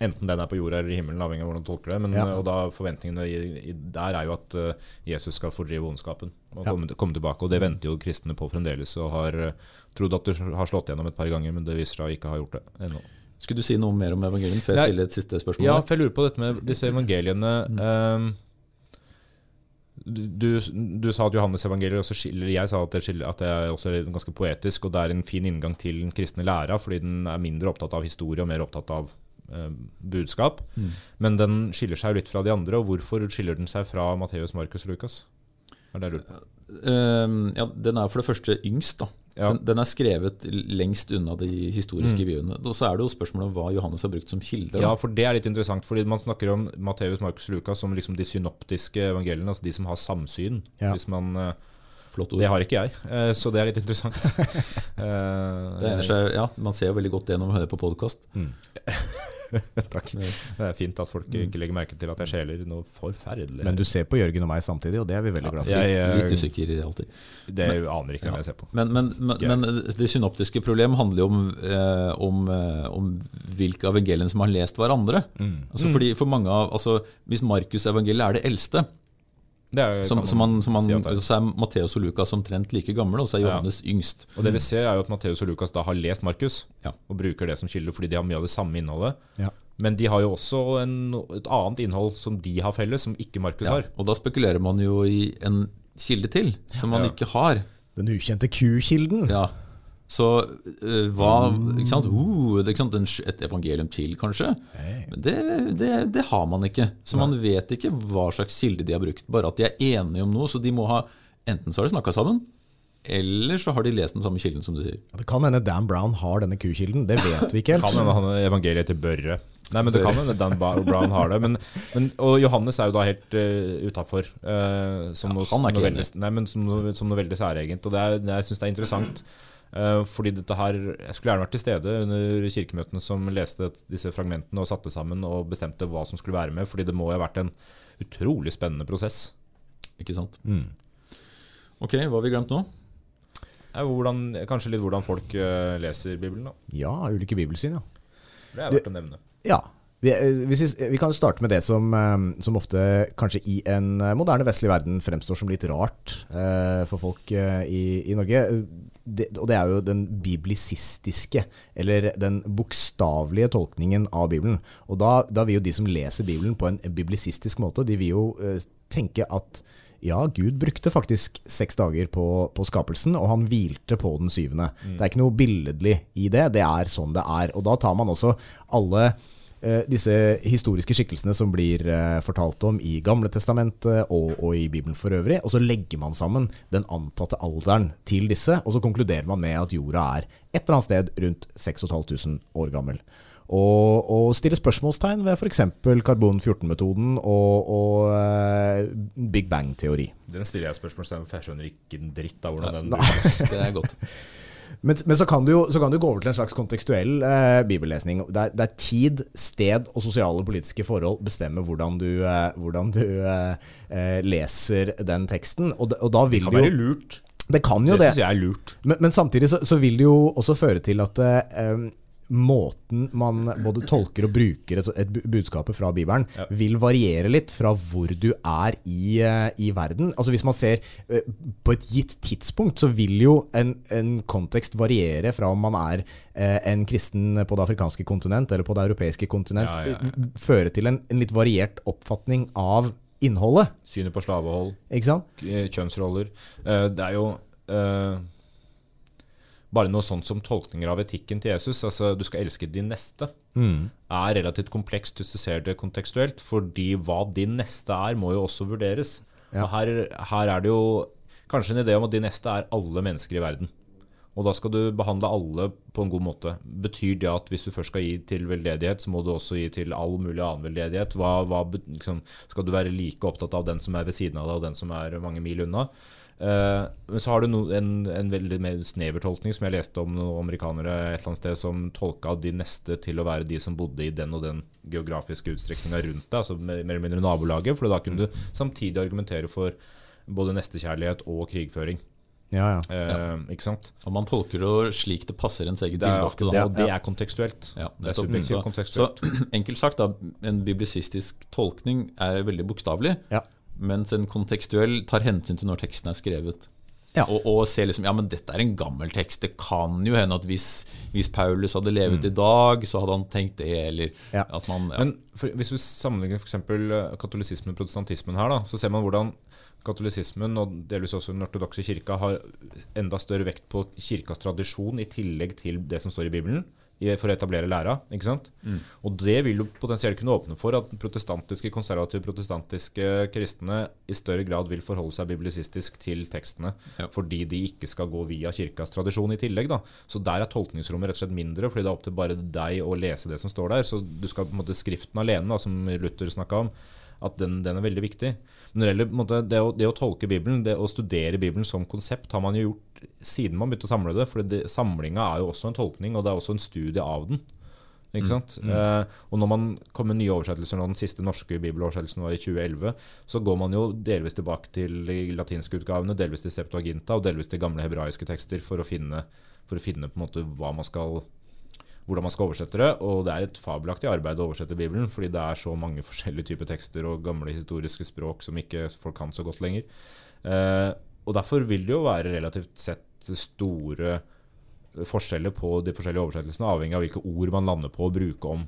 Enten den er på jorda eller i himmelen, avhengig av hvordan du tolker det. Men, Ja. Og da forventningene i, i, der er jo at uh, Jesus skal fordrive ondskapen og Ja. komme, komme tilbake. Og det venter jo kristne på fremdeles, og har uh, trodd at du har slått gjennom et par ganger, men det viser seg å ikke ha gjort det ennå. Skulle du si noe mer om evangeliet før jeg stiller et siste spørsmål? Ja, for jeg lurer på dette med disse evangeliene. Mm. du, du, du sa at Johannes evangeliet også skiller Jeg sa at det, skiller, at det er også ganske poetisk, og det er en fin inngang til den kristne læra, fordi den er mindre opptatt av historie og mer opptatt av eh, budskap. Mm. Men den skiller seg jo litt fra de andre. Og hvorfor skiller den seg fra Matteus, Markus og Lukas? Er det jeg lurer på? Ehm, ja, den er for det første yngst. da. Ja. Den, den er skrevet lengst unna de historiske Mm. byene. Og så er det jo spørsmålet om hva Johannes har brukt som kilder. Ja, for det er litt interessant, fordi man snakker om Matteus, Markus og Lukas som liksom de synoptiske evangeliene, altså de som har samsyn. Ja. Hvis man, eh, Flott ord. det har ikke jeg, eh, så det er litt interessant. Eh, seg, ja, Man ser jo veldig godt det når man hører på podkast. Takk. Det er fint at folk ikke legger merke til at jeg skjeler noe forferdelig. Men du ser på Jørgen og meg samtidig, og det er vi veldig glad for. jeg, jeg, Litt usikker alltid. Det aner ikke hvem jeg ser på. Men, men, men, men det synoptiske problem handler jo om, eh, om, eh, om hvilke evangeliene som har lest hverandre. Mm. Altså fordi for mange av, altså Hvis Markus-evangeliet er det eldste, er, som, som man, som man, si det så er Matteus og Lukas omtrent like gamle, og så er Ja. Johannes yngst. Og det vi ser er jo at Matteus og Lukas da har lest Markus, Ja. og bruker det som kilde fordi de har mye av det samme innholdet. Ja. Men de har jo også en, et annet innhold som de har felles, som ikke Markus Ja. har. Og da spekulerer man jo i en kilde til, som man ikke har. Den ukjente Q-kilden. Ja. Så uh, hva Ikke sant? Uh, det ikke sant? En, et evangelium til, kanskje? Hey. Men det, det, det har man ikke. Så man vet ikke hva slags kilde de har brukt. Bare at de er enige om noe. Så de må ha Enten så har de snakka sammen, eller så har de lest den samme kilden, som du sier. Det kan hende Dan Brown har denne Q-kilden, det vet vi ikke Kan helt. hende han er evangeliet til Børre. Nei, men det kan hende Dan Brown har det. Men, men, og Johannes er jo da helt uh, utafor. som, Ja, noe- han er ikke noe veldig, nei, men som, noe, som noe veldig særegent. Og det er, jeg syns det er interessant. Eh, fordi dette her Jeg skulle gjerne vært til stede under kirkemøtene som leste disse fragmentene og satte sammen og bestemte hva som skulle være med. Fordi det må jo ha vært en utrolig spennende prosess. Ikke sant? Mm. Ok, hva har vi glemt nå? Ja, hvordan, kanskje litt hvordan folk eh, leser Bibelen, da. Ja, ulike bibelsyn, ja. Det er verdt å nevne. Ja. Vi, eh, vi, vi kan starte med det som, eh, som ofte kanskje i en eh, moderne vestlig verden fremstår som litt rart eh, for folk eh, i, i Norge. Det, og det er jo den biblisistiske, eller den bokstavelige tolkningen av Bibelen. Og da, da vil jo de som leser Bibelen på en biblisistisk måte, de vil jo eh, tenke at ja, Gud brukte faktisk seks dager på, på skapelsen, og han hvilte på den syvende. Det er ikke noe billedlig i det, det er sånn det er. Og da tar man også alle eh, disse historiske skikkelsene som blir eh, fortalt om i Gamle testamentet og, og i Bibelen for øvrig, og så legger man sammen den antatte alderen til disse, og så konkluderer man med at jorda er et eller annet sted rundt 6500 år gammel. Og, og stille spørsmålstegn ved f.eks. karbon-14-metoden og, og eh, Big Bang-teori. Den stiller jeg spørsmålstegn ved, for jeg skjønner ikke en dritt av hvordan den Nei. Det er godt. Men, men så, kan du jo, så kan du gå over til en slags kontekstuell eh, bibellesning. Der, der tid, sted og sosiale og politiske forhold bestemmer hvordan du, eh, hvordan du eh, eh, leser den teksten. Og, og da vil kan jo, være lurt. Det kan jo Det det. Synes jeg er lurt. Men, men samtidig så, så vil det jo også føre til at eh, måten man både tolker og bruker et, et budskapet fra Bibelen, Ja. vil variere litt fra hvor du er i, eh, i verden. Altså Hvis man ser eh, på et gitt tidspunkt, så vil jo en, en kontekst variere fra om man er eh, en kristen på det afrikanske kontinent eller på det europeiske kontinent, Ja, ja, føre til en, en litt variert oppfatning av innholdet. Synet på slavehold, kjønnsroller. Det er jo bare noe sånt som tolkninger av etikken til Jesus. Altså, du skal elske din neste. Mm. er relativt komplekst hvis du ser det kontekstuelt, fordi hva din neste er, må jo også vurderes. Ja. Og her, her er det jo kanskje en idé om at din neste er alle mennesker i verden. Og da skal du behandle alle på en god måte. Betyr det at hvis du først skal gi til veldedighet, så må du også gi til all mulig annen veldedighet? Hva, hva, liksom, skal du være like opptatt av den som er ved siden av deg, og den som er mange mil unna? Eh, men så har du no, en, en veldig mer snever tolkning, som jeg leste om noen amerikanere et eller annet sted, som tolka de neste til å være de som bodde i den og den geografiske utstrekninga rundt deg, altså mer eller mindre nabolaget. For da kunne du samtidig argumentere for både nestekjærlighet og krigføring. Ja, ja. Uh, Ikke sant? Og man tolker det slik det passer ens eget Det bilde ofte. Da. og det er kontekstuelt. Ja, det er subjektivt så, kontekstuelt. så enkelt sagt, da, en biblisistisk tolkning er veldig bokstavelig, Ja. Mens en kontekstuell tar hensyn til når teksten er skrevet. Ja. Og, og ser liksom Ja, men dette er en gammel tekst. Det kan jo hende at hvis, hvis Paulus hadde levet i dag, så hadde han tenkt det, eller Mm. Ja. at man ja. Men for, hvis vi sammenligner f.eks. katolisismen og protestantismen her, da, så ser man hvordan katolisismen og delvis også den ortodokse kirka har enda større vekt på kirkas tradisjon i tillegg til det som står i Bibelen, for å etablere læra. ikke sant? Og det vil jo potensielt kunne åpne for at protestantiske, konservative protestantiske kristne i større grad vil forholde seg biblisistisk til tekstene, Ja. fordi de ikke skal gå via kirkas tradisjon i tillegg. da. Så der er tolkningsrommet rett og slett mindre, fordi det er opp til bare deg å lese det som står der. Så du skal på en måte skriften alene, da, som Luther snakka om, at den, den er veldig viktig. Men det gjelder på en måte, det, å, det å tolke Bibelen, det å studere Bibelen som konsept, har man jo gjort siden man begynte å samle det. For det, samlinga er jo også en tolkning, og det er også en studie av den. Ikke sant? Eh, og når man kom med nye oversettelser, nå den siste norske bibeloversettelsen var i 2011, så går man jo delvis tilbake til de latinske utgavene, delvis til Septuaginta og delvis til gamle hebraiske tekster for å finne, for å finne på en måte hva man skal hvordan man skal oversette det. Og det er et fabelaktig arbeid å oversette Bibelen, fordi det er så mange forskjellige typer tekster og gamle historiske språk som ikke folk kan så godt lenger. Eh, og derfor vil det jo være relativt sett store forskjeller på de forskjellige oversettelsene, avhengig av hvilke ord man lander på å bruke om,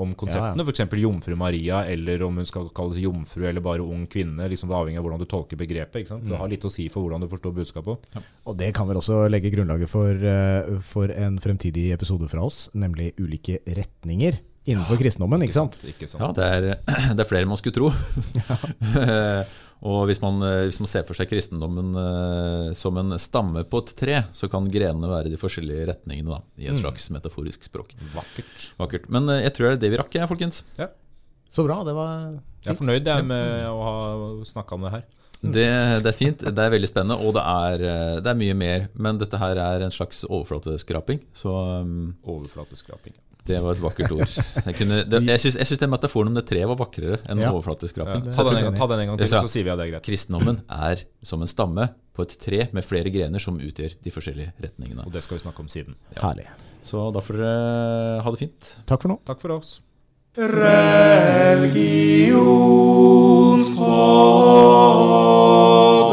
om konseptene. Ja, F.eks. jomfru Maria, eller om hun skal kalles jomfru eller bare ung kvinne. Liksom det avhengig av hvordan du tolker begrepet. Ikke sant? Så det har litt å si for hvordan du forstår budskapet. Og det kan vel også legge grunnlaget for, eh, for en fremtidig episode fra oss, nemlig ulike retninger innenfor kristendommen, ikke sant? Ikke sant? Ja, det er, det er flere man skulle tro. og hvis man, eh, hvis man ser for seg kristendommen eh, som en stamme på et tre, så kan grenene være de forskjellige retningene da, i et slags metaforisk språk. Vakkert. Vakkert. Men eh, jeg tror det er det vi rakk, jeg, folkens. Så bra, det var fint. Jeg er fornøyd jeg, med å ha snakka om det her. Det, det er fint, det er veldig spennende, og det er, det er mye mer. Men dette her er en slags overflateskraping, så um, Overflateskraping. Det var et vakkert ord. Jeg, kunne, det, jeg syns jeg syns den metaforen om det treet var vakrere enn Ja. Ja. Ta, den en gang, ta den en gang til, så sier vi at det er greit. Kristendommen er som en stamme på et tre med flere grener som utgjør de forskjellige retningene. Og det skal vi snakke om siden. herlig. Så da får dere ha det fint. Takk for nå. Takk for oss. Religionsfolk.